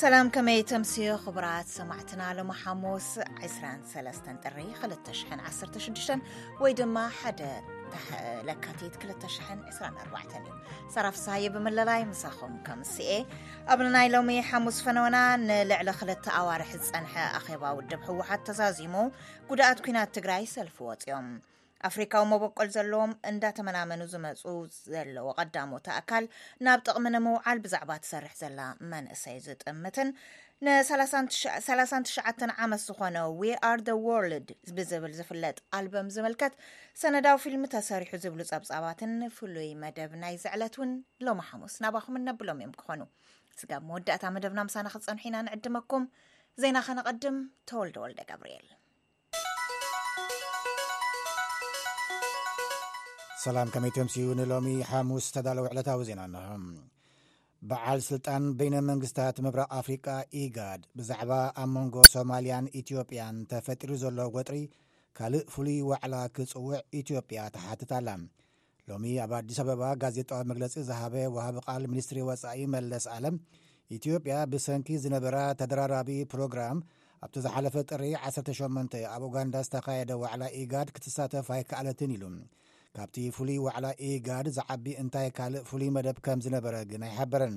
ሰላም ከመይ ተምስዮ ክቡራት ሰማዕትና ሎማ ሓሙስ 23 ጥሪ 216 ወይ ድማ ሓደ ለካቲት 224 እዩ ሰራፍሳሃየ ብምልላይ ምሳኹም ከም ስኤ ኣብ ናይ ሎሚ ሓሙስ ፈነወና ንልዕሊ ክልተ ኣዋርሒ ዝፀንሐ ኣኼባ ውድብ ህወሓት ተዛዚሙ ጉድኣት ኩናት ትግራይ ሰልፊ ወፅኦም ኣፍሪካዊ መበቆል ዘለዎም እንዳተመናመኑ ዝመፁ ዘለዎ ቀዳሞት ኣካል ናብ ጥቕሚ ንምውዓል ብዛዕባ ትሰርሕ ዘላ መንእሰይ ዝጥምትን ን39 ዓመት ዝኾነ ዊ ኣር ደ ወርልድ ብዝብል ዝፍለጥ ኣልበም ዝምልከት ሰነዳዊ ፊልም ተሰሪሑ ዝብሉ ጸብጻባትን ፍሉይ መደብ ናይ ዝዕለት እውን ሎሚ ሓሙስ ናባኹም እነብሎም እዮም ክኾኑ ስጋብ መወዳእታ መደብና ምሳና ክትጸንሑ ኢና ንዕድመኩም ዜና ከነቐድም ተወልደ ወልደ ገብርኤል ሰላም ከመይ ተምስኡ ንሎሚ ሓሙስ ዝተዳለወ ዕለታዊ ዜና ን በዓል ስልጣን በይነ መንግስታት ምብራቕ ኣፍሪቃ ኢጋድ ብዛዕባ ኣብ መንጎ ሶማልያን ኢትዮጵያን ተፈጢሩ ዘሎ ወጥሪ ካልእ ፍሉይ ዋዕላ ክጽውዕ ኢትዮጵያ ተሓትት ኣላ ሎሚ ኣብ ኣዲስ ኣበባ ጋዜጣዊ መግለጺ ዝሃበ ወሃቢ ቓል ሚኒስትሪ ወጻኢ መለስ ኣለም ኢትዮጵያ ብሰንኪ ዝነበራ ተደራራቢ ፕሮግራም ኣብቲ ዝሓለፈ ጥሪ 18 ኣብ ኡጋንዳ ዝተኻየደ ዋዕላ ኢጋድ ክትሳተፍ ኣይከኣለትን ኢሉ ካብቲ ፍሉይ ዋዕላ ኢጋድ ዝዓቢ እንታይ ካልእ ፍሉይ መደብ ከም ዝነበረ ግን ኣይሓበረን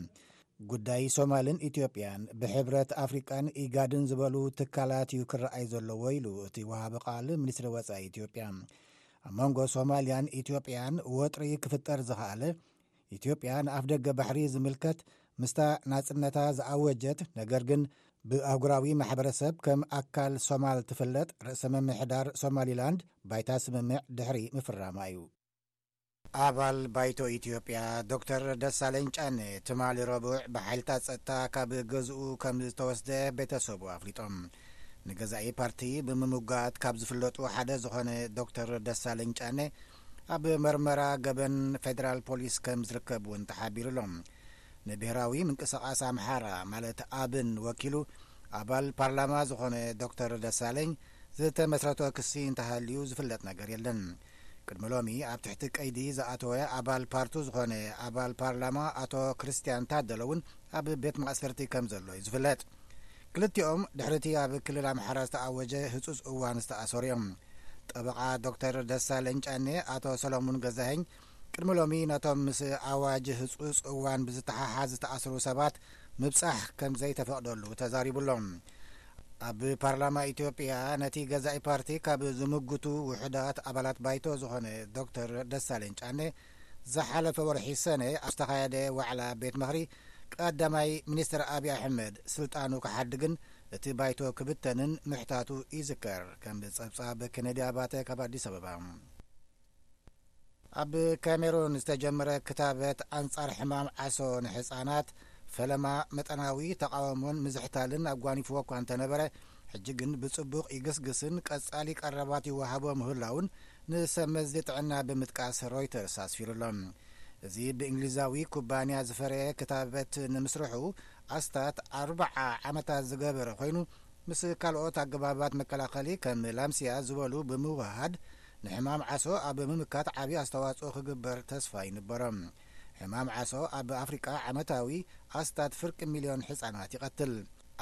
ጉዳይ ሶማልን ኢትዮጵያን ብሕብረት ኣፍሪቃን ኢጋድን ዝበሉ ትካላት እዩ ክረኣይ ዘለዎ ኢሉ እቲ ወሃቢ ቃል ሚኒስትሪ ወፃኢ ኢትዮጵያ ኣብ መንጎ ሶማልያን ኢትዮጵያን ወጥሪ ክፍጠር ዝኸኣለ ኢትዮጵያ ንኣፍ ደገ ባሕሪ ዝምልከት ምስታ ናጽነታ ዝኣወጀት ነገር ግን ብኣህጉራዊ ማሕበረሰብ ከም ኣካል ሶማል ትፍለጥ ርእሰ ምምሕዳር ሶማሊላንድ ባይታ ስምምዕ ድሕሪ ምፍራማ እዩ። ኣባል ባይቶ ኢትዮጵያ ዶክተር ደሳለኝ ጫነ ትማሊ ረቡዕ ብሓይልታት ጸጥታ ካብ ገዝኡ ከም ዝተወስደ ቤተሰቡ ኣፍሊጦም። ንገዛኢ ፓርቲ ብምምጓት ካብ ዝፍለጡ ሓደ ዝኾነ ዶክተር ደሳለኝ ጫኔ ኣብ መርመራ ገበን ፌዴራል ፖሊስ ከም ዝርከብ እውን ተሓቢሩ ኣሎ። ንብሄራዊ ምንቅስቓስ ኣምሓራ ማለት ኣብን ወኪሉ ኣባል ፓርላማ ዝኾነ ዶክተር ደሳለኝ ዝተመስረቶ ክሲ እንተሃልዩ ዝፍለጥ ነገር የለን። ቅድሚ ሎሚ ኣብ ትሕቲ ቀይዲ ዝኣተወ ኣባል ፓርቱ ዝኾነ ኣባል ፓርላማ ኣቶ ክርስትያን ታደለ እውን ኣብ ቤት ማእሰርቲ ከም ዘሎ እዩ ዝፍለጥ። ክልቲኦም ድሕሪ እቲ ኣብ ክልል ኣምሓራ ዝተኣወጀ ህፁፅ እዋን ዝተኣሰሩ እዮም። ጠበቓ ዶክተር ደሳለኝ ጫኔ ኣቶ ሰለሙን ገዛሀኝ ቅድሚ ሎሚ ነቶም ምስ ኣዋጅ ህፁፅ እዋን ብዝተሓሓዝ ዝተኣስሩ ሰባት ምብፃሕ ከምዘይተፈቕደሉ ተዛሪቡ ኣሎ። ኣብ ፓርላማ ኢትዮጵያ ነቲ ገዛኢ ፓርቲ ካብ ዝምጉቱ ውሑዳት ኣባላት ባይቶ ዝኾነ ዶክተር ደሳለኝ ጫኔ ዝሓለፈ ወርሒ ሰነ ኣብ ዝተኻየደ ዋዕላ ቤት ምኽሪ፣ ቀዳማይ ሚኒስትር ኣብዪ ኣሕመድ ስልጣኑ ክሓድግን እቲ ባይቶ ክብተንን ምሕታቱ ይዝከር፣ ከም ጸብጻብ ኬነዲ ኣባተ ካብ ኣዲስ ኣበባ። ኣብ ካሜሩን ዝተጀመረ ክታበት ኣንጻር ሕማም ዓሶ ንሕጻናት፣ ፈለማ መጠናዊ ተቓውሞን ምዝሕታልን ኣጓኒፍዎ እኳ እንተነበረ፣ ሕጂ ግን ብጽቡቕ ይግስግስን ቀጻሊ ቀረባት ይወሃቦ ምህላዉን ንሰብ መዚ ጥዕና ብምጥቃስ ሮይተርስ ኣስፊሩ'ሎ። እዚ ብእንግሊዛዊ ኩባንያ ዝፈረየ ክታበት ንምስርሑ ኣስታት ኣርብዓ ዓመታት ዝገበረ ኮይኑ፣ ምስ ካልኦት ኣገባባት መከላኸሊ ከም ላምስያ ዝበሉ ብምውህሃድ ንሕማም ዓሶ ኣብ ምምካት ዓቢ ኣስተዋጽኦ ክግበር ተስፋ ይንበሮ። ሕማም ዓሶ ኣብ ኣፍሪቃ ዓመታዊ ኣስታት ፍርቂ ሚልዮን ሕጻናት ይቐትል።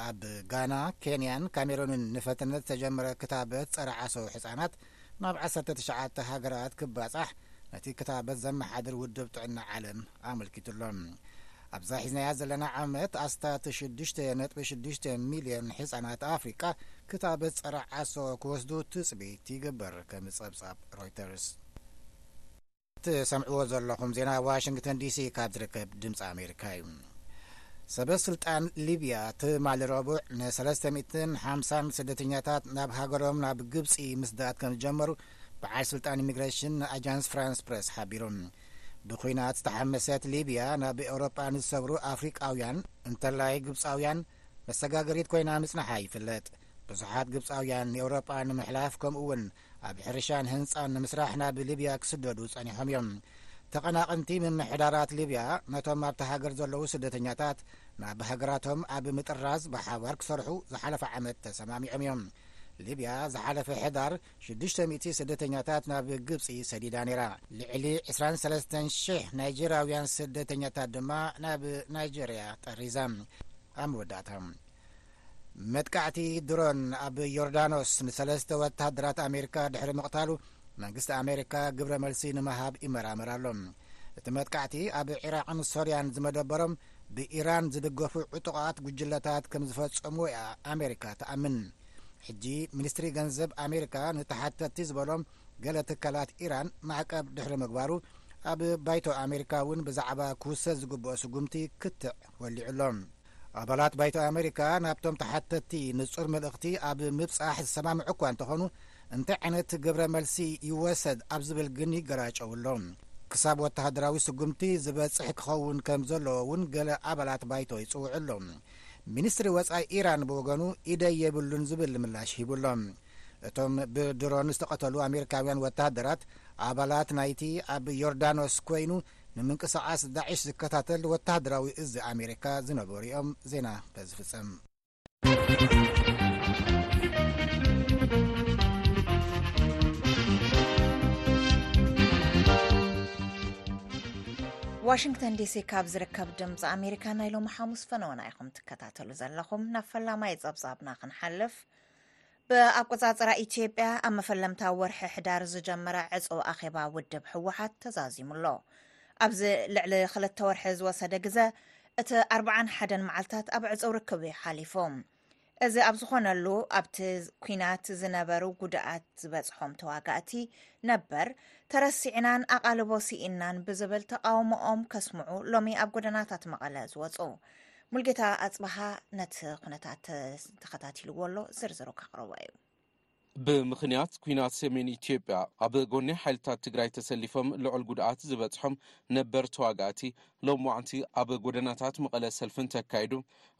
ኣብ ጋና፣ ኬንያን ካሜሩንን ንፈተነ ዝተጀመረ ክታበት ጸረ ዓሶ ሕጻናት ናብ ዓሰርተ ትሽዓተ ሃገራት ክባጻሕ ነቲ ክታበት ዘመሓድር ውድብ ጥዕና ዓለም ኣመልኪቱ ኣሎ። ኣብዛ ሒዝናያ ዘለና ዓመት ኣስታት ሽዱሽተ ነጥቢ ሽዱሽተ ሚልዮን ሕጻናት ኣፍሪቃ ክታበት ጸረ ዓሶ ክወስዱ ትጽቢት ይግበር ከም ጸብጻብ ሮይተርስ። ትሰምዕዎ ዘለኹም ዜና ዋሽንግተን ዲሲ ካብ ዝርከብ ድምፂ ኣሜሪካ እዩ። ሰበ ስልጣን ሊብያ ትማሊ ረቡዕ ንሰለስተ ሚእትን ሓምሳን ስደተኛታት ናብ ሃገሮም ናብ ግብፂ ምስዳት ከም ዝጀመሩ በዓል ስልጣን ኢሚግሬሽን ንኣጃንስ ፍራንስ ፕረስ ሓቢሮም። ብኲናት ዝተሓመሰት ሊብያ ናብ ኤውሮጳ ንዝሰግሩ ኣፍሪቃውያን እንተላይ ግብፃውያን መሰጋገሪት ኮይና ምጽናሓ ይፍለጥ። ብዙሓት ግብፃውያን ንኤውሮጳ ንምሕላፍ ከምኡ እውን ኣብ ሕርሻን ህንጻን ንምስራሕ ናብ ሊብያ ክስደዱ ጸኒሖም እዮም። ተቐናቕንቲ ምምሕዳራት ሊብያ ነቶም ኣብታ ሃገር ዘለዉ ስደተኛታት ናብ ሃገራቶም ኣብ ምጥራዝ ብሓባር ክሰርሑ ዝሓለፈ ዓመት ተሰማሚዖም እዮም። ሊብያ ዝሓለፈ ሕዳር ሽዱሽተ ሚእቲ ስደተኛታት ናብ ግብጺ ሰዲዳ ነይራ። ልዕሊ ዕስራን ሰለስተን ሽሕ ናይጀርያውያን ስደተኛታት ድማ ናብ ናይጀርያ ጠሪዛ። ኣብ መወዳእታ መጥቃዕቲ ድሮን ኣብ ዮርዳኖስ ንሰለስተ ወተሃደራት ኣሜሪካ ድሕሪ ምቕታሉ መንግስቲ ኣሜሪካ ግብረ መልሲ ንምሃብ ይመራመር ኣሎ እቲ መጥቃዕቲ ኣብ ዒራቅን ሶርያን ዝመደበሮም ብኢራን ዝድገፉ ዕጡቓት ጉጅለታት ከም ዝፈጸሙ እያ ኣሜሪካ ትኣምን ሕጂ ሚኒስትሪ ገንዘብ ኣሜሪካ ንተሓተቲ ዝበሎም ገለ ትካላት ኢራን ማዕቀብ ድሕሪ ምግባሩ ኣብ ባይቶ ኣሜሪካ እውን ብዛዕባ ክውሰድ ዝግብኦ ስጉምቲ ክትዕ ወሊዑ ኣሎ ኣባላት ባይቶ ኣመሪካ ናብቶም ተሓተትቲ ንጹር መልእኽቲ ኣብ ምብጻሕ ዝሰማምዑ እኳ እንተኾኑ እንታይ ዓይነት ግብረ መልሲ ይወሰድ ኣብ ዝብል ግን ይገራጨው ኣሎ። ክሳብ ወተሃደራዊ ስጉምቲ ዝበጽሕ ክኸውን ከም ዘለዎ እውን ገለ ኣባላት ባይቶ ይጽውዑ ኣሎ። ሚኒስትሪ ወጻኢ ኢራን ብወገኑ ኢደይ የብሉን ዝብል ምላሽ ሂቡ ኣሎ። እቶም ብድሮን ዝተቐተሉ ኣሜሪካውያን ወተሃደራት ኣባላት ናይቲ ኣብ ዮርዳኖስ ኮይኑ ንምንቅስቓስ ዳዒሽ ዝከታተል ወተሃደራዊ እዝ ኣሜሪካ ዝነበሩ'ዮም ዜና በዚ ፍጸም ዋሽንግተን ዲሲ ካብ ዝርከብ ድምፂ ኣሜሪካ ናይ ሎሚ ሓሙስ ፈነወና ኢኹም ትከታተሉ ዘለኹም ናብ ፈላማይ ፀብፃብና ክንሓልፍ ብኣቆፃፅራ ኢትዮጵያ ኣብ መፈለምታ ወርሒ ሕዳር ዝጀመረ ዕፁብ ኣኼባ ውድብ ህወሓት ተዛዚሙ ኣሎ። ኣብዚ ልዕሊ ክልተ ወርሒ ዝወሰደ ግዘ እቲ ኣርብዓን ሓደን መዓልታት ኣብ ዕፁብ ርክብ እዩ ሓሊፉ። እዚ ኣብ ዝኾነሉ ኣብቲ ኩናት ዝነበሩ ጉድኣት ዝበፅሖም ተዋጋእቲ ነበር ተረሲዕናን ኣቓልቦ ስኢናን ብዝብል ተቃውሞኦም ከስምዑ ሎሚ ኣብ ጎደናታት መቐለ ዝወፁ ሙልጌታ ኣፅበሃ ነቲ ኩነታት ተኸታቲልዎ ኣሎ ዝርዝሩ ከቕረቦ እዩ ብምኽንያት ኩናት ሰሜን ኢትዮጵያ ኣብ ጎኒ ሓይልታት ትግራይ ተሰሊፎም ልዑል ጉድኣት ዝበፅሖም ነበር ተዋጋእቲ ሎምዋዕንቲ ኣብ ጎደናታት መቐለ ሰልፊ እንተካይዱ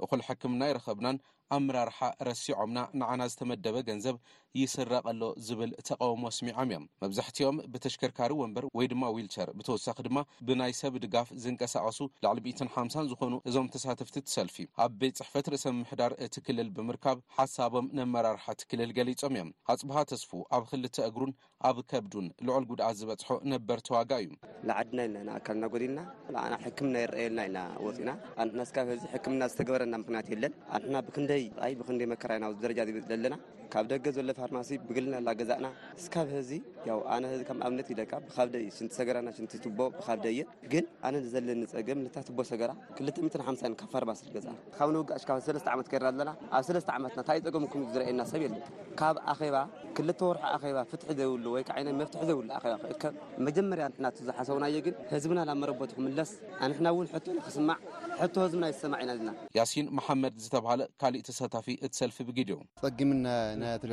እኹል ሕክምና ይረኸብናን ኣምራርሓ ረሲዖምና ንዓና ዝተመደበ ገንዘብ ይስረቅ ኣሎ ዝብል ተቃውሞ ኣስሚዖም እዮም መብዛሕቲኦም ብተሽከርካሪ ወንበር ወይ ድማ ዊልቸር ብተወሳኪ ድማ ብናይ ሰብ ድጋፍ ዝንቀሳቀሱ ልዕሊ ሚእትን ሓምሳን ዝኮኑ እዞም ተሳተፍቲ እቲ ሰልፊ ኣብ ቤት ጽሕፈት ርእሰ ምምሕዳር እቲ ክልል ብምርካብ ሓሳቦም ነመራርሓ እቲ ክልል ገሊጾም እዮም ኣጽብሃ ተስፉ ኣብ ክልተ እግሩን ኣብ ከብዱን ልዑል ጉድኣት ዝበፅሖ ነበር ተዋጋኢ እዩ። ንዓድና ኢልና ኢና ኣካልና ጎዲልና ንዓና ሕክምና ይረኣየልና ኢልና ወፂእና ኣንሕና እስካብ ሕዚ ሕክምና ዝተገበረና ምክንያት የለን ኣንሕና ብክንደይ ኣይ ብክንደይ መከራ ኢና ኣብዚ ደረጃ እዚ ዘለና ካብ ደገ ዘሎ ፋርማሲ ብግልና እናገዛእና እስካብ ሕዚ ያው ኣነ ሕዚ ከም ኣብነት ኢለካ ብካብደ እዩ ሽንቲ ሰገራና ሽንቲ ቱቦ ብካብደ እየ ግን ኣነ ዘለኒ ፀገም ነታ ቱቦ ሰገራ ክልተ ሚትን ሓምሳን ካብ ፋርማሲ ገዛእና ካብ ንውጋእ ሽካብ ሰለስተ ዓመት ከይርና ኣለና ኣብ ሰለስተ ዓመትና እንታይ ጸገምኩም ዝረኣየና ሰብ የለን ካብ ኣኼባ ክልተ ወርሒ ኣኼባ ፍትሒ ዘይብሉ ወይ ከዓ መፍትሒ ዘይብሉ ኣኼባ ክእከብ መጀመርያ ንሕና እቲ ዝሓሰብናዮ ግን ህዝብና ናብ መረበቱ ክምለስ ኣንሕና እውን ሕቶና ክስማዕ ሕቶ ህዝብና ይሰማዕ ኢና ኢልና። ያሲን መሓመድ ዝተብሃለ ካሊእ ተሳታፊ እቲ ሰልፊ ብጊዲኡ። ጸግምና ናይ እቲ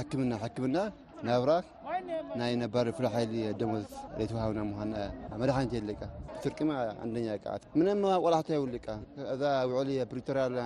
ሕክምና ሕክምና ናብራ ናይ ነባሪ ፍሉይ ሓይሊ ደሞዝ ዘይተዋሃብና ምዃንና እያ መድሓኒት የለቃ ብትርቅማ ኣንደኛ ቃ ምንም ቆላሕታ የብልቃ እዛ ውዕሊ ፕሪቶርያ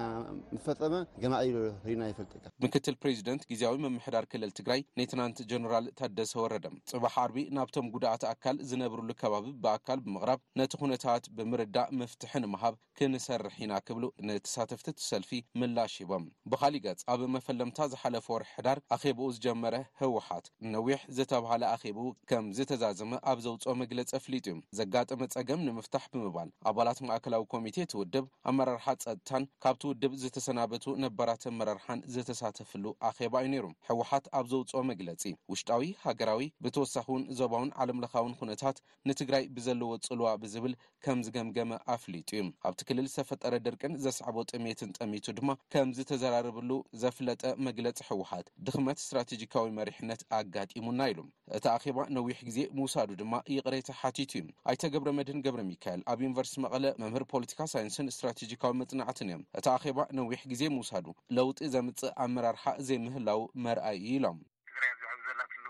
ምፈፀመ ገማዕ ኢሉ ሪና ይፈልጥቃ ምክትል ፕሬዚደንት ጊዜያዊ ምምሕዳር ክልል ትግራይ ሌተናንት ጀነራል ታደሰ ወረደ ፅባሕ ዓርቢ ናብቶም ጉድኣት ኣካል ዝነብርሉ ከባቢ ብኣካል ብምቕራብ ነቲ ኩነታት ብምርዳእ መፍትሒ ንምሃብ ክንሰርሕ ኢና ክብሉ ንተሳተፍቲ'ቲ ሰልፊ ምላሽ ሂቦም። ብኻሊእ ገፅ ኣብ መፈለምታ ዝሓለፈ ወርሒ ሕዳር ኣኼብኡ ዝጀመረ ህወሓት ነዊሕ ዝተብሃለ ኣኼብኡ ከም ዝተዛዘመ ኣብ ዘውፅኦ መግለፂ ኣፍሊጡ ዩ። ዘጋጠመ ፀገም ንምፍታሕ ብምባል ኣባላት ማእከላዊ ኮሚቴ እቲ ውድብ፣ ኣመራርሓ ፀጥታን ካብቲ ውድብ ዝተሰናበቱ ነባራት ኣመራርሓን ዝተሳተፍሉ ኣኼባ ዩ ነይሩ። ህወሓት ኣብ ዘውፅኦ መግለፂ ውሽጣዊ፣ ሃገራዊ ብተወሳኺ ውን ዞባውን ዓለምለኻውን ኹነታት ንትግራይ ብዘለዎ ፅልዋ ብዝብል ከምዝገምገመ ኣፍሊጡ ዩ። ኣብቲ ክልል ዝተፈጠረ ድርቅን ዘስዓቦ ጥምየትን ጠሚቱ ድማ ከምዝተዘራረበሉ ዘፍለጠ መግለፂ ህወሓት፣ ድኽመት ስትራቴጂካዊ መሪሕነት ኣጋጢሙና ኢሉ። እቲ ኣኼባ ነዊሕ ግዜ ምውሳዱ ድማ ይቕሬታ ሓቲቱ ዩ። ኣይተ ገብረመድህን ገብረሚካኤል ኣብ ዩኒቨርሲቲ መቐለ መምህር ፖለቲካ ሳይንስን ስትራቴጂካዊ መፅናዕትን ዮም። እቲ ኣኼባ ነዊሕ ግዜ ምውሳዱ ለውጢ ዘምፅእ ኣመራርሓ ዘይምህላዉ መርኣዪ ዩ ኢሎም። ትግራይ ኣብዚ ሕዚ ዘላትሉ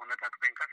ኩነታት ኮይንካስ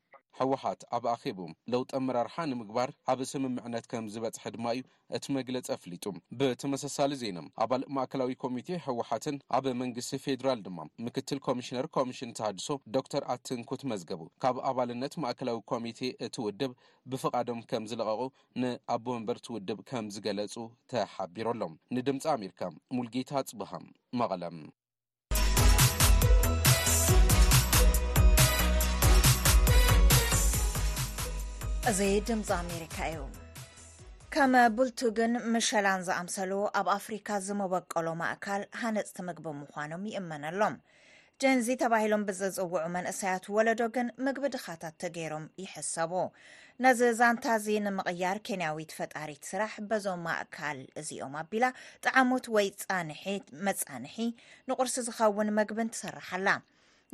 ህወሓት ኣብ ኣኼብኡ ለውጢ ኣመራርሓ ንምግባር ኣብ ስምምዕነት ከም ዝበፅሐ ድማ እዩ እቲ መግለፂ ኣፍሊጡ። ብተመሳሳሊ ዜና ኣባል ማእከላዊ ኮሚቴ ህወሓትን ኣብ መንግስቲ ፌዴራል ድማ ምክትል ኮሚሽነር ኮሚሽን ተሃድሶ ዶክተር ኣትንኩት መዝገቡ ካብ ኣባልነት ማእከላዊ ኮሚቴ እቲ ውድብ ብፍቓዶም ከም ዝለቐቑ ንኣቦ መንበር እቲ ውድብ ከም ዝገለፁ ተሓቢሩ ኣሎ። ንድምፂ ኣሜሪካ ሙልጌታ ኣፅብሃ መቐለ። እዚ ድምፂ ኣሜሪካ እዩ ከመ ቡልቱግን ምሸላን ዝኣምሰሉ ኣብ ኣፍሪካ ዝመበቀሎ ማእካል ሃነፅቲ ምግቢ ምዃኖም ይእመነሎም ጀንዚ ተባሂሎም ብዝፅውዑ መንእሰያት ወለዶ ግን ምግቢ ድኻታት ተገይሮም ይሕሰቡ ነዚ ዛንታ እዚ ንምቕያር ኬንያዊት ፈጣሪት ስራሕ በዞም ኣእካል እዚኦም ኣቢላ ጣዕሙት ወይ ፃንሒት መፃንሒ ንቑርሲ ዝኸውን መግብን ትሰርሕ ኣላ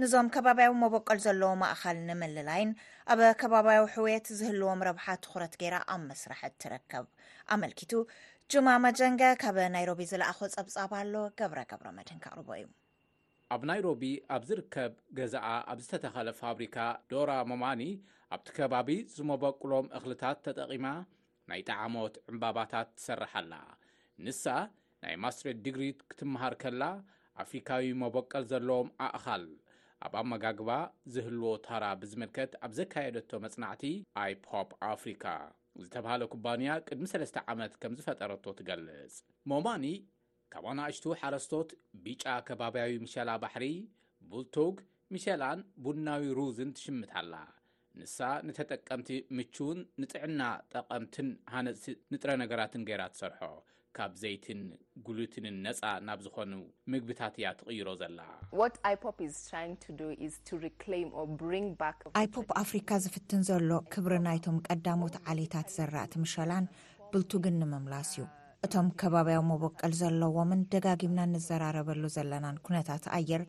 ንዞም ከባብያዊ መበቆል ዘለዎም ኣእኻል ንምልላይን ኣብ ከባብያዊ ሕውየት ዝህልዎም ረብሓ ትኹረት ገይራ ኣብ መስራሕ እትረከብ ኣመልኪቱ ጁማ መጀንገ ካብ ናይሮቢ ዝለኣኾ ጸብጻብ ኣሎ ገብረ ገብረ መድህን ከቕርቦ እዩ ኣብ ናይሮቢ ኣብ ዝርከብ ገዛኣ ኣብ ዝተተኸለ ፋብሪካ ዶራ ሞማኒ ኣብቲ ከባቢ ዝመበቁሎም እኽልታት ተጠቒማ ናይ ጠዓሞት ዕምባባታት ትሰርሕ ኣላ። ንሳ ናይ ማስትሬት ዲግሪ ክትመሃር ከላ ኣፍሪካዊ መበቀል ዘለዎም ኣእኻል ኣብ ኣመጋግባ ዝህልዎ ታራ ብዝምልከት ኣብ ዘካየደቶ መጽናዕቲ ኣይፕሆፕ ኣፍሪካ ዝተብሃለ ኩባንያ ቅድሚ ሰለስተ ዓመት ከም ዝፈጠረቶ ትገልጽ። ሞማኒ ካብ ኣናእሽቱ ሓረስቶት ቢጫ ከባብያዊ ምሸላ ባሕሪ፣ ቡልቶግ፣ ምሸላን ቡናዊ ሩዝን ትሽምት ኣላ። ንሳ ንተጠቀምቲ ምቹውን ንጥዕና ጠቐምትን ሃነጽቲ ንጥረ ነገራትን ገይራ ትሰርሖ። ካብ ዘይትን ግሉትንን ነጻ ናብ ዝኾኑ ምግብታት እያ ትቕይሮ ዘላ። What IPOP is trying to do is to reclaim or bring back. ኣይፖፕ ኣፍሪካ ዝፍትን ዘሎ ክብሪ ናይቶም ቀዳሞት ዓሌታት ዘራእቲ ምሸላን ብልቱግን ንምምላስ እዩ። እቶም ከባብያዊ መቦቀል ዘለዎምን ደጋጊምና ንዘራረበሉ ዘለናን ኩነታት ኣየር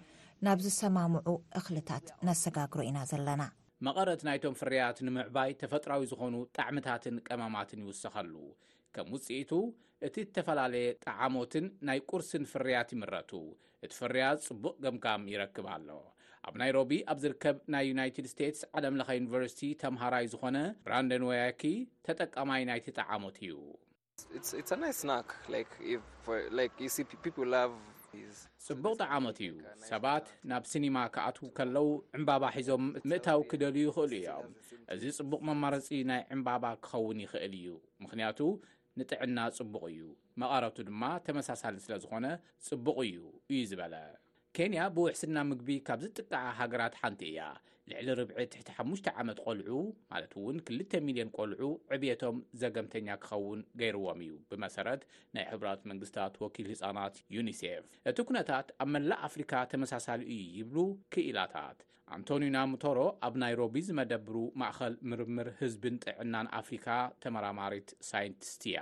ናብ ዝሰማምዑ እኽልታት ነሰጋግሮ ኢና ዘለና። መቐረት ናይቶም ፍርያት ንምዕባይ ተፈጥራዊ ዝኾኑ ጣዕምታትን ቀመማትን ይውሰኸሉ። ከም ውጽኢቱ እቲ እተፈላለየ ጠዓሞትን ናይ ቁርስን ፍርያት ይምረቱ። እቲ ፍርያት ጽቡቕ ገምጋም ይረክብ ኣሎ። ኣብ ናይሮቢ ኣብ ዝርከብ ናይ ዩናይትድ ስቴትስ ዓለም ለኸ ዩኒቨርሲቲ ተምሃራይ ዝኾነ ብራንደን ወያኪ ተጠቃማይ ናይቲ ጠዓሞት እዩ። ጽቡቕ ጠዓሞት እዩ። ሰባት ናብ ሲኒማ ክኣትዉ ከለዉ ዕምባባ ሒዞም ምእታው ክደልዩ ይኽእሉ እዮም። እዚ ጽቡቕ መማረጺ ናይ ዕምባባ ክኸውን ይኽእል እዩ፣ ምኽንያቱ ንጥዕና ጽቡቕ እዩ፣ መቐረቱ ድማ ተመሳሳሊ ስለዝኾነ ጽቡቕ እዩ እዩ ዝበለ። ኬንያ ብውሕስና ምግቢ ካብ ዝጥቀዓ ሃገራት ሓንቲ እያ። ልዕሊ ርብዒ ትሕቲ ሓሙሽተ ዓመት ቆልዑ ማለት እውን ክልተ ሚልዮን ቆልዑ ዕብየቶም ዘገምተኛ ክኸውን ገይርዎም እዩ ብመሰረት ናይ ሕቡራት መንግስታት ወኪል ህፃናት ዩኒሴፍ። እቲ ኩነታት ኣብ መላእ ኣፍሪካ ተመሳሳሊ እዩ ይብሉ ክኢላታት። ኣንቶንዩ ናሙቶሮ ኣብ ናይሮቢ ዝመደብሩ ማእኸል ምርምር ህዝብን ጥዕናን ኣፍሪካ ተመራማሪት ሳይንቲስት እያ።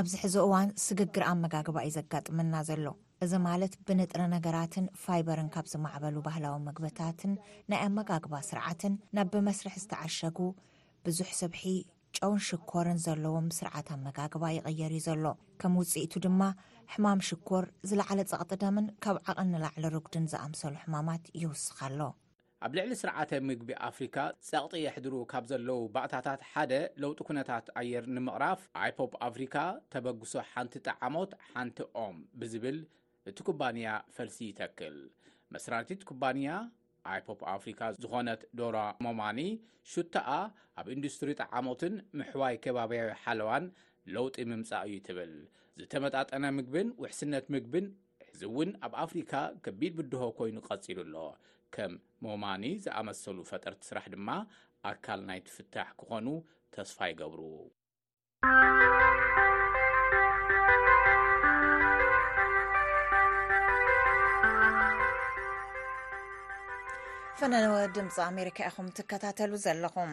ኣብዚ ሕዚ እዋን ስግግር ኣመጋግባ እዩ ዘጋጥመና ዘሎ። እዚ ማለት ብንጥረ ነገራትን ፋይበርን ካብ ዝማዕበሉ ባህላዊ ምግብታትን ናይ ኣመጋግባ ስርዓትን ናብ ብመስርሕ ዝተዓሸጉ ብዙሕ ስብሒ፣ ጨውን ሽኮርን ዘለዎም ስርዓት ኣመጋግባ ይቕየር እዩ ዘሎ። ከም ውጽኢቱ ድማ ሕማም ሽኮር፣ ዝለዓለ ጸቕጢ ደምን ካብ ዓቕን ንላዕሊ ርጉድን ዝኣምሰሉ ሕማማት ይውስኽ ኣሎ። ኣብ ልዕሊ ስርዓተ ምግቢ ኣፍሪካ ጸቕጢ የሕድሩ ካብ ዘለዉ ባእታታት ሓደ ለውጢ ኩነታት ኣየር ንምቕራፍ ኣይፖፕ ኣፍሪካ ተበግሶ ሓንቲ ጠዓሞት ሓንቲ ኦም ብዝብል እቲ ኩባንያ ፈልሲ ይተክል። መስራቲት ኩባንያ ኣይፖፕ ኣፍሪካ ዝኾነት ዶራ ሞማኒ ሹታኣ ኣብ ኢንዱስትሪ ጠዓሞትን ምሕዋይ ከባብያዊ ሓለዋን ለውጢ ምምፃእ እዩ ትብል። ዝተመጣጠነ ምግብን ውሕስነት ምግብን ሕዚ እውን ኣብ ኣፍሪካ ከቢድ ብድሆ ኮይኑ ቀፂሉ ኣሎ። ከም ሞማኒ ዝኣመሰሉ ፈጠርቲ ስራሕ ድማ ኣካል ናይቲ ፍታሕ ክኾኑ ተስፋ ይገብሩ። ፈነነወ ድምፂ ኣሜሪካ ኢኹም ትከታተሉ ዘለኹም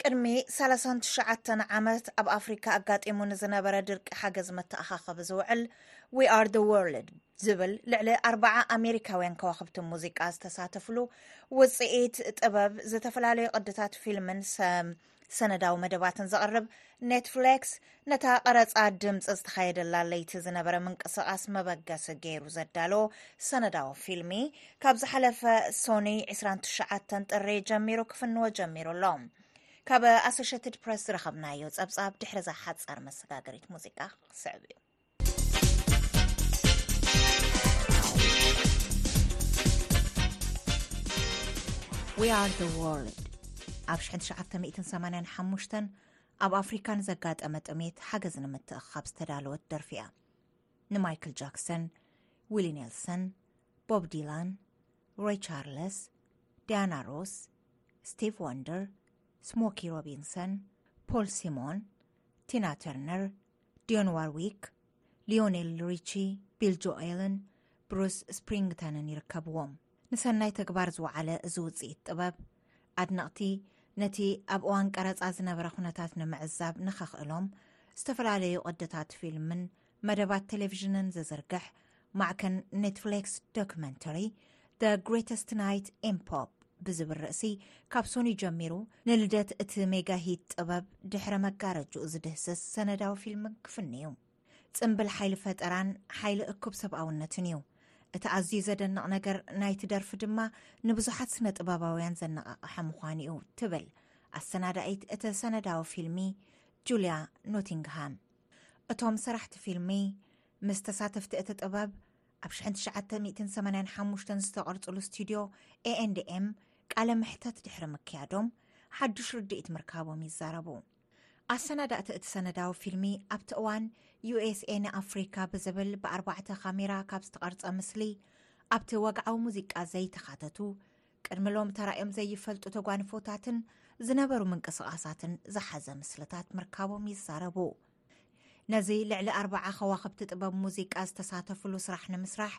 ቅድሚ 39 ዓመት ኣብ ኣፍሪካ ኣጋጢሙ ንዝነበረ ድርቂ ሓገዝ መተኣኻኸቢ ዝውዕል ዊ ኣር ደ ወርልድ ዝብል ልዕሊ 4ርዓ ኣሜሪካውያን ከዋኽብቲ ሙዚቃ ዝተሳተፍሉ ውፅኢት ጥበብ ዝተፈላለዩ ቅድታት ፊልምን ሰነዳዊ መደባትን ዘቕርብ ኔትፍሌክስ ነታ ቐረፃ ድምፂ ዝተኻየደላ ለይቲ ዝነበረ ምንቅስቓስ መበገሲ ገይሩ ዘዳሎ ሰነዳዊ ፊልሚ ካብ ዝሓለፈ ሶኒ 29 ጥሪ ጀሚሩ ክፍንዎ ጀሚሩ ኣሎ ካብ ኣሶሸትድ ፕረስ ዝረኸብናዮ ፀብፃብ ድሕሪ ዛ ሓፃር መሰጋገሪት ሙዚቃ ክስዕብ እዩ ኣብ 985 ኣብ ኣፍሪካ ንዘጋጠመ ጥሜት ሓገዝ ንምትእኻብ ዝተዳለወት ደርፊ እያ ንማይክል ጃክሰን ዊሊ ኔልሰን ቦብ ዲላን ሮይ ቻርለስ ዲያና ሮስ ስቲቭ ወንደር ስሞኪ ሮቢንሰን ፖል ሲሞን ቲና ተርነር ዲዮን ዋርዊክ፣ ሊዮኔል ሪቺ፣ ቢል ጆኤልን ብሩስ ስፕሪንግተንን ይርከብዎም። ንሰናይ ተግባር ዝወዓለ እዚ ውፅኢት ጥበብ ኣድነቕቲ ነቲ ኣብ እዋን ቀረፃ ዝነበረ ኩነታት ንምዕዛብ ንኸኽእሎም ዝተፈላለዩ ቕድታት ፊልምን መደባት ቴሌቭዥንን ዝዝርግሕ ማዕከን ኔትፍሌክስ ዶክመንተሪ ደ ግሬተስት ናይት ኤም ፖፕ ብዝብል ርእሲ ካብ ሶኑይ ጀሚሩ ንልደት እቲ ሜጋ ሂት ጥበብ ድሕረ መጋረጅኡ ዝድህስስ ሰነዳዊ ፊልም ክፍኒ እዩ ፅምብል ሓይሊ ፈጠራን ሓይሊ እኩብ ሰብኣውነትን እዩ እቲ ኣዝዩ ዘደንቕ ነገር ናይቲ ደርፊ ድማ ንብዙሓት ስነ ጥበባውያን ዘነቓቕሐ ምዃኑ እዩ ትብል ኣሰናዳኢት እቲ ሰነዳዊ ፊልሚ ጁልያ ኖቲንግሃም እቶም ሰራሕቲ ፊልሚ ምስ ተሳተፍቲ እቲ ጥበብ ኣብ ሽሕን ትሽዓተ ሚእትን ሰማንያን ሓሙሽተን ዝተቐርጽሉ ስቱድዮ ኤኤንድኤም ቃለ መሕተት ድሕሪ ምክያዶም ሓድሽ ርድኢት ምርካቦም ይዛረቡ። ኣሰናዳእቲ እቲ ሰነዳዊ ፊልሚ ኣብቲ እዋን ዩኤስኤ ንኣፍሪካ ብዝብል ብኣርባዕተ ካሜራ ካብ ዝተቐርጸ ምስሊ ኣብቲ ወግዓዊ ሙዚቃ ዘይተኻተቱ ቅድሚ ሎም ተራእዮም ዘይፈልጡ ተጓንፎታትን ዝነበሩ ምንቅስቓሳትን ዝሓዘ ምስልታት ምርካቦም ይዛረቡ። ነዚ ልዕሊ ኣርባዓ ከዋኽብቲ ጥበብ ሙዚቃ ዝተሳተፍሉ ስራሕ ንምስራሕ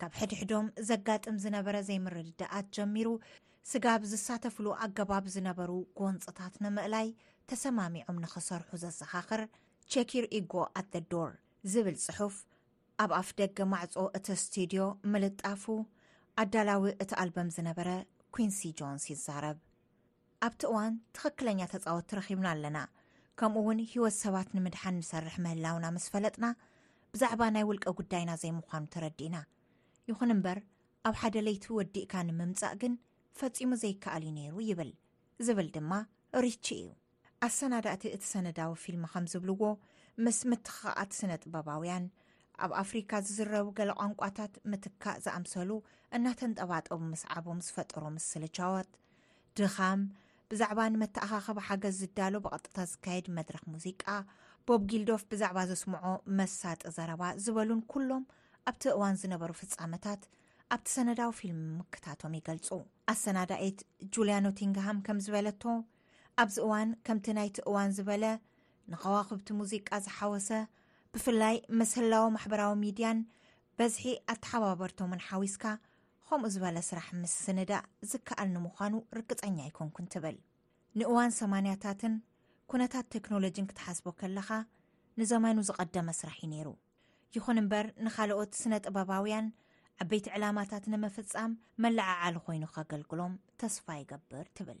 ካብ ሕድሕዶም ዘጋጥም ዝነበረ ዘይምርድዳኣት ጀሚሩ ስጋብ ዝሳተፍሉ ኣገባብ ዝነበሩ ጎንፅታት ንምእላይ ተሰማሚዖም ንኽሰርሑ ዘዘኻኽር ቸኪር ኢጎ ኣት ዘ ዶር ዝብል ፅሑፍ ኣብ ኣፍ ደገ ማዕፆ እቲ ስቱድዮ ምልጣፉ ኣዳላዊ እቲ ኣልበም ዝነበረ ኩንሲ ጆንስ ይዛረብ። ኣብቲ እዋን ትኽክለኛ ተፃወቲ ረኺብና ኣለና ከምኡ እውን ህይወት ሰባት ንምድሓን ንሰርሕ ምህላውና ምስ ፈለጥና ብዛዕባ ናይ ውልቀ ጉዳይና ዘይምዃኑ ተረዲእና ይኹን እምበር ኣብ ሓደ ለይቲ ወዲእካ ንምምፃእ ግን ፈፂሙ ዘይከኣል እዩ ነይሩ ይብል ዝብል ድማ ሪቺ እዩ ኣሰናዳእቲ እቲ ሰነዳዊ ፊልም ከም ዝብልዎ ምስ ምትኽኻኣት ስነ ጥበባውያን ኣብ ኣፍሪካ ዝዝረቡ ገለ ቋንቋታት ምትካእ ዝኣምሰሉ እናተንጠባጠቡ ምስዓቦም ዝፈጠሮ ምስልቻዋት ድኻም፣ ብዛዕባ ንመተኣኻኸቢ ሓገዝ ዝዳሎ ብቐጥታ ዝካየድ መድረኽ ሙዚቃ፣ ቦብ ጊልዶፍ ብዛዕባ ዘስምዖ መሳጢ ዘረባ ዝበሉን ኩሎም ኣብቲ እዋን ዝነበሩ ፍጻመታት ኣብቲ ሰነዳዊ ፊልም ምምክታቶም ይገልጹ። ኣሰናዳኢት ጁልያ ኖቲንግሃም ከም ዝበለቶ ኣብዚ እዋን ከምቲ ናይቲ እዋን ዝበለ ንኸዋኽብቲ ሙዚቃ ዝሓወሰ ብፍላይ ምስ ህላወ ማሕበራዊ ሚድያን በዝሒ ኣተሓባበርቶምን ሓዊስካ ኸምኡ ዝበለ ስራሕ ምስንዳእ ዝከኣል ንምዃኑ ርግጸኛ ኣይኮንኩን ትብል። ንእዋን ሰማንያታትን ኩነታት ቴክኖሎጂን ክትሓስቦ ከለኻ ንዘመኑ ዝቐደመ ስራሕ እዩ ነይሩ። ይኹን እምበር ንኻልኦት ስነ ጥበባውያን ዓበይቲ ዕላማታት ንምፍጻም መለዓዓሊ ኮይኑ ከገልግሎም ተስፋ ይገብር ትብል።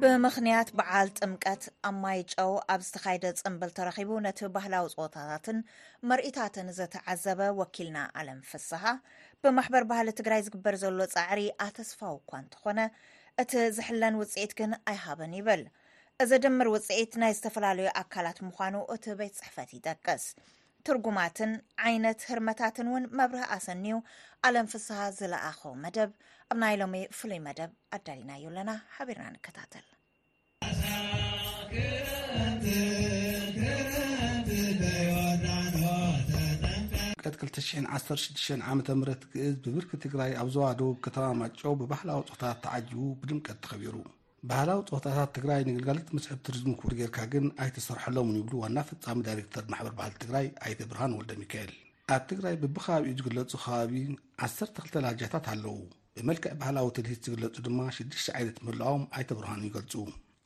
ብምኽንያት በዓል ጥምቀት ኣብ ማይጨው ኣብ ዝተኻይደ ፅምብል ተረኺቡ ነቲ ባህላዊ ፀወታታትን መርኢታትን ዝተዓዘበ ወኪልና ኣለም ፍስሃ ብማሕበር ባህሊ ትግራይ ዝግበር ዘሎ ፃዕሪ ኣተስፋው እኳ እንተኾነ እቲ ዝሕለን ውፅኢት ግን ኣይሃበን ይብል እዚ ድምር ውፅኢት ናይ ዝተፈላለዩ ኣካላት ምዃኑ እቲ ቤት ፅሕፈት ይጠቅስ ትርጉማትን ዓይነት ህርመታትን እውን መብርህ ኣሰንዩ ኣለም ፍስሃ ዝለኣኾ መደብ ኣብ ናይ ሎሚ ፍሉይ መደብ ኣዳሊናዩ ኣለና ሓቢርና ንከታተል ቀጥ 216 ዓ ም ግእዝ ብብርኪ ትግራይ ኣብ ዞባ ደቡብ ከተማ ማጨው ብባህላዊ ፆታት ተዓጂቡ ብድምቀት ተኸቢሩ ባህላዊ ፀወታታት ትግራይ ንግልጋሎት መስሕብ ቱሪዝም ክውዕል ጌርካ ግን ኣይተሰርሐሎምን ይብሉ ዋና ፈፃሚ ዳይሬክተር ማሕበር ባህሊ ትግራይ ኣይተ ብርሃን ወልደ ሚካኤል። ኣብ ትግራይ ብብከባቢኡ ዝግለፁ ከባቢ 12 ላጃታት ኣለዉ። ብመልክዕ ባህላዊ ትልሂት ዝግለፁ ድማ ሽዱሽተ ዓይነት ምህላዎም ኣይተ ብርሃኑ ይገልፁ።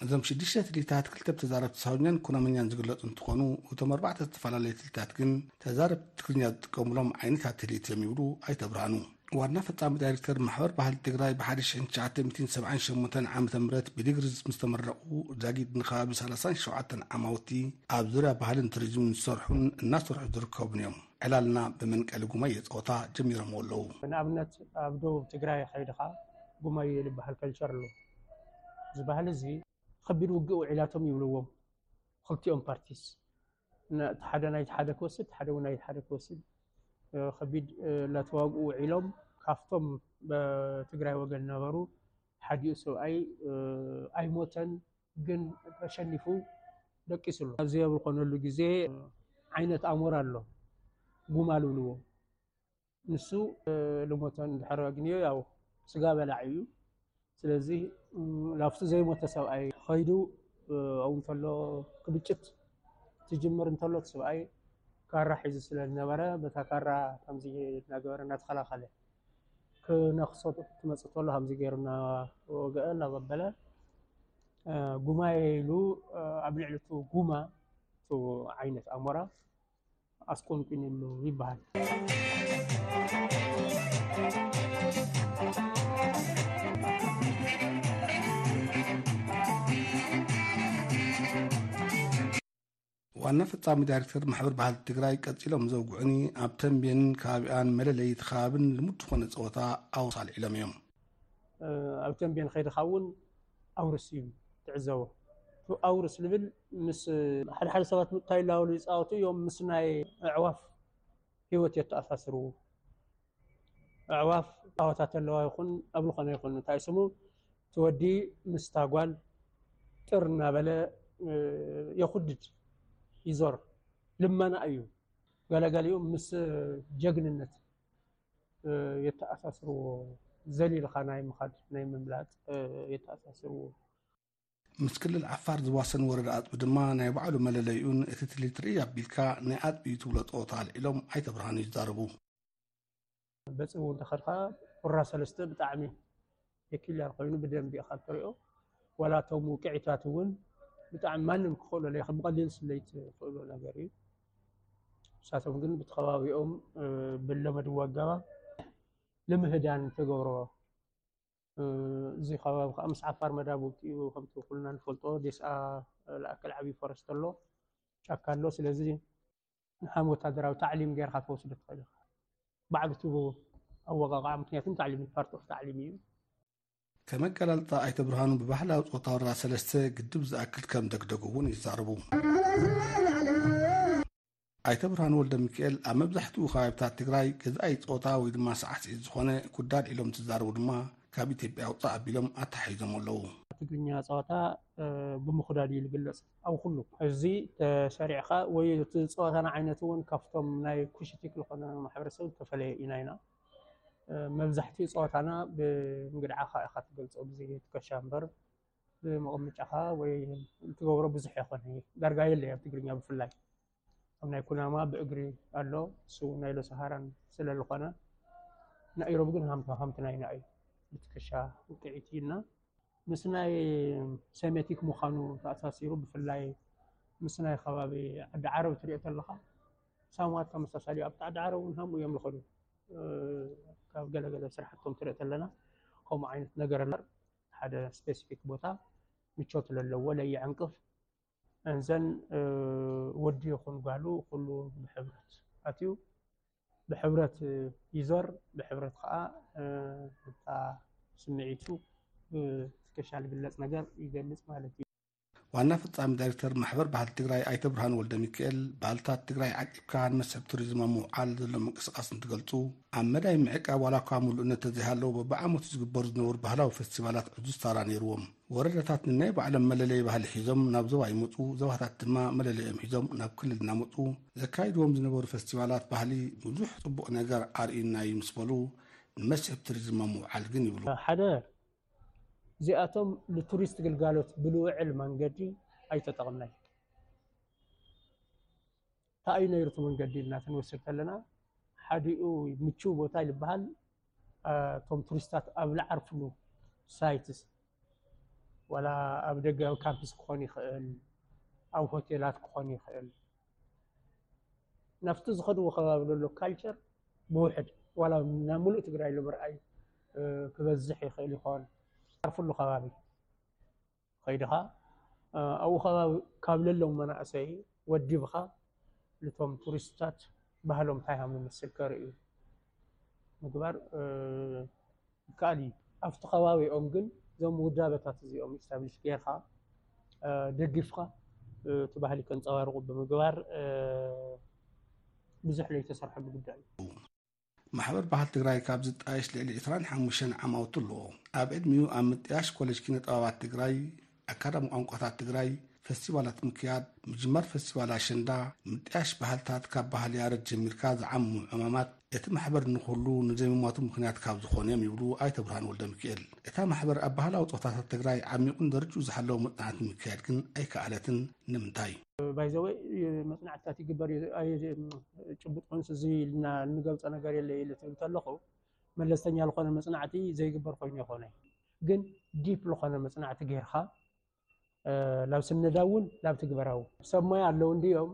እዞም ሽዱሽተ ትልሂታት ክልተ ብተዛረብቲ ሳውኛን ኩናምኛን ዝግለፁ እንትኾኑ እቶም ኣርባዕተ ዝተፈላለዩ ትልሂታት ግን ተዛረብቲ ትግርኛ ዝጥቀሙሎም ዓይነታት ትልሂት እዮም ይብሉ ኣይተ ብርሃኑ። ዋና ፈፃሚ ዳይሬክተር ማሕበር ባህሊ ትግራይ ብሓደ ሽሕን ትሽዓተ ሚእትን ሰብዓን ሸሞንተን ዓመተ ምህረት ብዲግሪ ምስተመረቑ ዛጊድ ንከባቢ ሰላሳን ሸውዓተን ዓማውቲ ኣብ ዙርያ ባህልን ቱሪዝምን ዝሰርሑን እናሰርሑ ዝርከቡን እዮም። ዕላልና ብመንቀሊ ጉማየ ፀወታ ጀሚሮምዎ ኣለዉ። ንኣብነት ኣብ ደቡብ ትግራይ ከይድኻ ጉማየ ዝበሃል ከልቸር ኣሎ። እዚ ባህሊ እዚ ከቢድ ውግእ ውዒላቶም ይብልዎም ክልቲኦም ፓርቲስ። እቲ ሓደ ናይቲ ሓደ ክወስድ እቲ ሓደ እውን ናይቲ ሓደ ክወስድ ከቢድ እናተዋግኡ ውዒሎም ካፍቶም በትግራይ ወገን ነበሩ ሓዲኡ ሰብኣይ ኣይሞተን ግን ተሸኒፉ ደቂሱ ኣሎ ኣብዚ ኣብ ዝኾነሉ ግዜ ዓይነት ኣሞራ ኣሎ ጉማል ብልዎ ንሱ ልሞተ እንድሕር ኣግንዮ ያው ስጋ በላዒ እዩ ስለዚ ላብቲ ዘይሞተ ሰብኣይ ኸይዱ ኣብኡ እንተሎ ክብጭት ትጅምር እንተሎ እቲ ሰብኣይ ካራ ሒዙ ስለ ዝነበረ በታ ካራ ከምዚ እናገበረ እናተኸላኸለ ክነኽሶ ክመፅእ ከሎ ከምዚ ገይሩ እናወገአ እናበበለ ጉማየ ኢሉ ኣብ ልዕሊ እቲ ጉማ እቲ ዓይነት ኣሞራ ኣስቆንቊኑሉ ይበሃል። ዋና ፈፃሚ ዳይሬክተር ማሕበር ባህሊ ትግራይ ቀፂሎም ዘውግዑኒ ኣብ ተምቤንን ከባቢኣን መለለይት ከባብን ልሙድ ዝኾነ ፀወታ ኣውርስ ኣልዒሎም እዮም። ኣብ ተምቤን ከይድኻ እውን ኣውርስ እዩ ትዕዘቦ እቲ ኣውርስ ዝብል ምስ ሓደ ሓደ ሰባት ምጥታይ ላበሉ ይፃወቱ እዮም ምስ ናይ ኣዕዋፍ ህይወት የተኣሳስርዎ ኣዕዋፍ ኣዋታት ኣለዋ ይኹን ኣብ ዝኾነ ይኹን እንታይ ስሙ ትወዲ ምስታ ጓል ጥር እናበለ የኹድድ ይዞር ልመና እዩ ገለገሊኡ ምስ ጀግንነት የተኣሳስርዎ ዘሊልኻ ናይ ምኻድ ናይ ምምላጥ የተኣሳስርዎ። ምስ ክልል ዓፋር ዝዋሰን ወረዳ ኣፅቢ ድማ ናይ ባዕሉ መለለይኡን እቲ ትሊትሪ ኣቢልካ ናይ ኣፅቢ እዩ ትብሎ ፀወታ ኣልዒሎም ኣይተ ብርሃኑ ይዛረቡ። በፅቢ እውን ተኸድካ ሁራ ሰለስተ ብጣዕሚ ኒክሊየር ኮይኑ ብደንቢ ኢካ ትሪኦ ዋላ እቶም ውቅዒታት እውን ብጣዕሚ ማንም ክኽእሎ ለይ ብቀሊል ስለይ ትኽእሎ ነገር እዩ ንሳቶም ግን ብትኸባቢኦም ብለመድዎ ኣገባብ ልምህዳን ተገብርዎ እዚ ከባቢ ከዓ ምስ ዓፋር መዳብ ውግእ እዩ ከምቲ ኩልና ንፈልጦ ዴስኣ ለኣከል ዓብዪ ፎረስት ኣሎ ጫካ ኣሎ ስለዚ ንሓም ወታደራዊ ታዕሊም ጌርካ ትወስዶ ትኽእል ኢኻ ባዕሉ እቲ ኣወቓቕዓ ምክንያቱ ታዕሊም ፓርት ኦፍ ታዕሊም እዩ ከም ኣቀላልጣ ኣይተ ብርሃኑ ብባህላዊ ፆታ ወረዳ ሰለስተ ግድብ ዝኣክል ከም ደግደጉ እውን ይዛረቡ። ኣይተ ብርሃኑ ወልደ ሚካኤል ኣብ መብዛሕትኡ ከባቢታት ትግራይ ገዛኢ ፆታ ወይ ድማ ሳዕስዒት ዝኾነ ኩዳድ ኢሎም እንትዛረቡ ድማ ካብ ኢትዮጵያ ውፃእ ኣቢሎም ኣተሓሒዞም ኣለዉ። ትግርኛ ፀወታ ብምኹዳድ እዩ ዝግለፅ። ኣብ ኩሉ እዚ ተሰሪዕካ ወይ እቲ ፀወታና ዓይነት እውን ካብቶም ናይ ኩሽቲክ ዝኾነ ማሕበረሰብ ዝተፈለየ ኢና ኢና መብዛሕትኡ ፀወታና ብእንግድዓኻ ኢኻ ትገልፆ ብዘይ ትከሻ እምበር ብመቐምጫኻ ወይ ትገብሮ ብዙሕ ኣይኮነ ዳርጋ የለ ኣብ ትግርኛ ብፍላይ ኣብ ናይ ኩናማ ብእግሪ ኣሎ እሱ ናይ ሎሰሃራን ስለ ልኾነ ናኢሮብ ግን ሃምታ ሃምቲ ናይ ናእዩ ብትከሻ ውቅዒቲ እና ምስ ናይ ሰሜቲክ ምዃኑ ተኣሳሲሩ ብፍላይ ምስ ናይ ከባቢ ዓዲ ዓረብ ትሪኦ ተለኻ ሳምዋት ተመሳሳሊ ኣብ ዓዲ ዓረብ እውን ሃምኡ እዮም ዝኸዱ ካብ ገለገለ ስራሕቶም ትሪኦ ተለና ከምኡ ዓይነት ነገር ሓደ ስፔሲፊክ ቦታ ምቾት ለለዎ ለየዕንቅፍ እዘን ወዲ ይኹን ጓሉ ኩሉ ብሕብረት ኣትዩ ብሕብረት ይዞር ብሕብረት ከዓ እታ ስምዒቱ ብትከሻ ዝግለፅ ነገር ይገልፅ ማለት እዩ። ዋና ፈፃሚ ዳይሬክተር ማሕበር ባህሊ ትግራይ ኣይተ ብርሃኑ ወልደ ሚካኤል ባህልታት ትግራይ ዓቂብካ ንመስሕብ ቱሪዝም ኣብ ምውዓል ዘሎ ምንቅስቓስ እንትገልፁ ኣብ መዳይ ምዕቃብ ዋላ እኳ ምሉእነት ተዘይሃለዎ በብዓመቱ ዝግበሩ ዝነበሩ ባህላዊ ፌስቲቫላት ዕዙዝ ታራ ነይርዎም ወረዳታት ንናይ ባዕሎም መለለይ ባህሊ ሒዞም ናብ ዞባ ይመፁ፣ ዞባታት ድማ መለለዮም ሒዞም ናብ ክልል እናመፁ ዘካይድዎም ዝነበሩ ፈስቲቫላት ባህሊ ብዙሕ ፅቡቕ ነገር ኣርእዩና እዩ ምስ በሉ ንመስሕብ ቱሪዝም ኣብ ምውዓል ግን ይብሉ። ሓደ እዚኣቶም ንቱሪስት ግልጋሎት ብልውዕል መንገዲ ኣይተጠቕምናይ። ታይ እዩ ነይሩ እቲ መንገዲ ኢልና ክንወስድ ከለና ሓዲኡ ምችው ቦታ እዩ ዝበሃል እቶም ቱሪስታት ኣብ ዝዓርፍሉ ሳይትስ ዋላ ኣብ ደገ ካምፕስ ክኾን ይኽእል ኣብ ሆቴላት ክኾን ይኽእል ናብቲ ዝኸድዎ ከባቢ ዘሎ ካልቸር ብውሕድ ዋላ ናብ ሙሉእ ትግራይ ኢሉ ምርኣይ ክበዝሕ ይኽእል ይኾን ዓርፍሉ ከባቢ ኸይድኻ ኣብኡ ከባቢ ካብ ለለዉ መናእሰይ ወዲብኻ ልቶም ቱሪስትታት ባህሎም እንታይ ሃም ዝመስል ከርእዩ ምግባር ይከኣል እዩ። ኣብቲ ከባቢኦም ግን እዞም ውዳበታት እዚኦም ኢስታብሊሽ ጌርካ ደጊፍካ እቲ ባህሊ ከንፀባርቑ ብምግባር ብዙሕ ዘይተሰርሐሉ ጉዳይ እዩ። ማሕበር ባህሊ ትግራይ ካብ ዝጣየሽ ልዕሊ 25 ዓማውቲ ኣለዎ። ኣብ ዕድሚኡ ኣብ ምጥያሽ ኮሌጅ ኪነ ጥበባት ትግራይ፣ ኣካዳሚ ቋንቋታት ትግራይ፣ ፈስቲቫላት ምክያድ፣ ምጅማር ፈስቲቫል ኣሸንዳ፣ ምጥያሽ ባህልታት ካብ ባህሊ ያረድ ጀሚርካ ዝዓሙ ዕማማት እቲ ማሕበር ንኹሉ ንዘይምሟቱ ምክንያት ካብ ዝኾኑ እዮም ይብሉ ኣይተ ብርሃን ወልደ ሚካኤል። እታ ማሕበር ኣብ ባህላዊ ፆታታት ትግራይ ዓሚቑን ደረጅኡ ዝሓለወ መፅናዕቲ ምክያድ ግን ኣይከኣለትን። ንምንታይ? ባይ ዘ ወይ መፅናዕትታት ይግበር ጭቡጥ ኮንስ እዚ ኢልና እንገልፆ ነገር የለ ኢለ ትብል ተለኹ መለስተኛ ዝኾነ መፅናዕቲ ዘይግበር ኮይኑ ይኾነ ግን ዲፕ ዝኾነ መፅናዕቲ ጌርካ ላብ ስነዳ እውን ላብ ትግበራዊ ሰብ ሞያ ኣለዉ እንዲዮም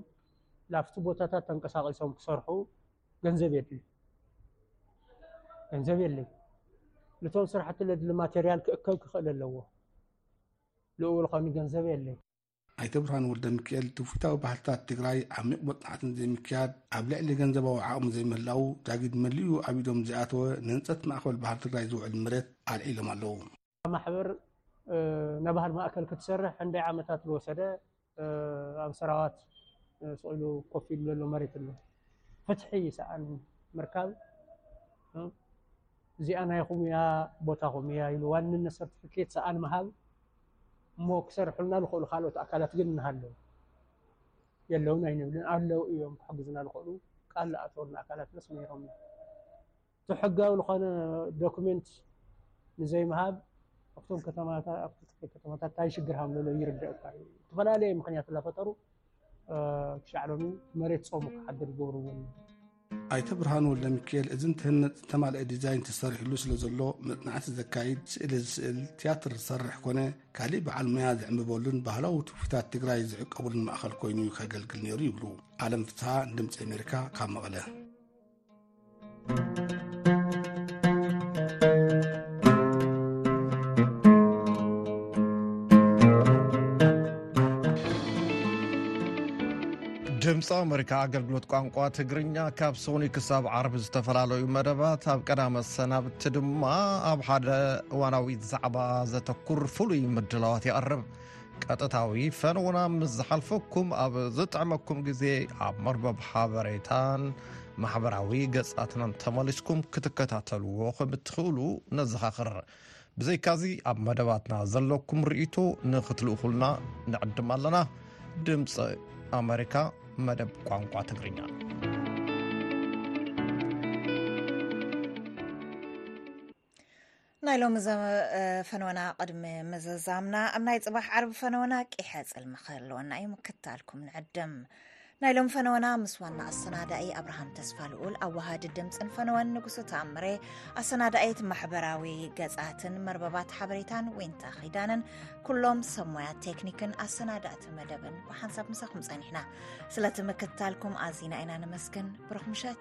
ላብቲ ቦታታት ተንቀሳቂሶም ክሰርሑ ገንዘብ የድልዩ ገንዘብ የለይ ንቶም ስራሕቲ ለድሊ ማቴርያል ክእከብ ክኽእል ኣለዎ ልኡውልኾኒ ገንዘብ የለይ ኣይተ ብርሃኑ ወልደሚካኤል ትውፊታዊ ባህልታት ትግራይ ዓሚቕ መፅናዕቲ ንዘይምክያድ ኣብ ልዕሊ ገንዘባዊ ዓቕሚ ዘይምህላው ጃጊድ መሊኡ ኣብ ኢዶም ዘይኣተወ ንህንፀት ማእኸል ባህሊ ትግራይ ዝውዕል መሬት ኣልዒሎም ኣለው። እታ ማሕበር ናይ ባህል ማእከል ክትሰርሕ ክንደይ ዓመታት ዝወሰደ ኣብ ሰራዋት ስቕ ኢሉ ኮፍ ኢሉ ዘሎ መሬት ኣሎ። ፍትሒ ይሰኣን ምርካብ እዚኣ ናይኹም እያ ቦታኹም እያ ኢሉ ዋንነት ሰርቲፊኬት ሰኣን ምሃብ እሞ ክሰርሑልና ዝኽእሉ ካልኦት ኣካላት ግን እናሃለዉ የለውን ኣይንብልን ኣለዉ እዮም ክሕግዙና ዝኽእሉ ቃል ዝኣተወልና ኣካላት መስ ነይሮም እዮም እቲ ሕጋዊ ዝኾነ ዶክሜንት ንዘይምሃብ ኣብቶም ከተማታት ኣብቲ ከተማታት እንታይ ሽግር ሃምለሎ ይርደእ እኳ እዩ እተፈላለየ ምክንያት እናፈጠሩ ክሻዕ ሎሚ መሬት ጾሙ ክሓድር ይገብርዎ ኣይተ ብርሃኑ ወልደሚካኤል እዚ እንትህነፅ ዝተማልአ ዲዛይን ተሰሪሕሉ ስለ ዘሎ መፅናዕቲ ዘካይድ ስእሊ ዝስእል ትያትር ዝሰርሕ ኮነ ካሊእ በዓል ሙያ ዝዕምበሉን ባህላዊ ትውፊታት ትግራይ ዝዕቀቡሉን ማእኸል ኮይኑ ከገልግል ነይሩ ይብሉ ኣለም ፍትሃ ንድምፂ ኣሜሪካ ካብ መቐለ ድምፂ ኣመሪካ ኣገልግሎት ቋንቋ ትግርኛ ካብ ሶኒ ክሳብ ዓርቢ ዝተፈላለዩ መደባት ኣብ ቀዳመ ሰናብቲ ድማ ኣብ ሓደ እዋናዊት ዛዕባ ዘተኩር ፍሉይ ምድላዋት ይቐርብ ቀጥታዊ ፈንውና ምስ ዝሓልፈኩም ኣብ ዝጥዕመኩም ግዜ ኣብ መርበብ ሓበሬታን ማሕበራዊ ገጻትናን ተመሊስኩም ክትከታተልዎ ከም እትኽእሉ ነዘኻኽር ብዘይካዚ ኣብ መደባትና ዘለኩም ርእይቶ ንክትልእኹልና ንዕድም ኣለና ድምፂ ኣመሪካ መደብ ቋንቋ ትግርኛ ናይ ሎሚ ፈነወና ቅድሚ ምዝዛምና ኣብ ናይ ፅባሕ ዓርቢ ፈነወና ቂሐ ፅልሚ ክህልወና እዩ ምክታልኩም ንዕድም ናይ ሎም ፈነወና ምስ ዋና ኣሰናዳኢ ኣብርሃም ተስፋ ልኡል ኣዋሃዲ ድምፅን ፈነወን ንጉሱ ተኣምረ ኣሰናዳኢት ማሕበራዊ ገፃትን መርበባት ሓበሬታን ወንታ ኺዳንን ኩሎም ሰብ ሞያ ቴክኒክን ኣሰናዳእቲ መደብን ብሓንሳብ ምሳኹም ፀኒሕና ስለቲ ምክታልኩም ኣዚና ኢና ንመስግን ብሩኽ ምሸት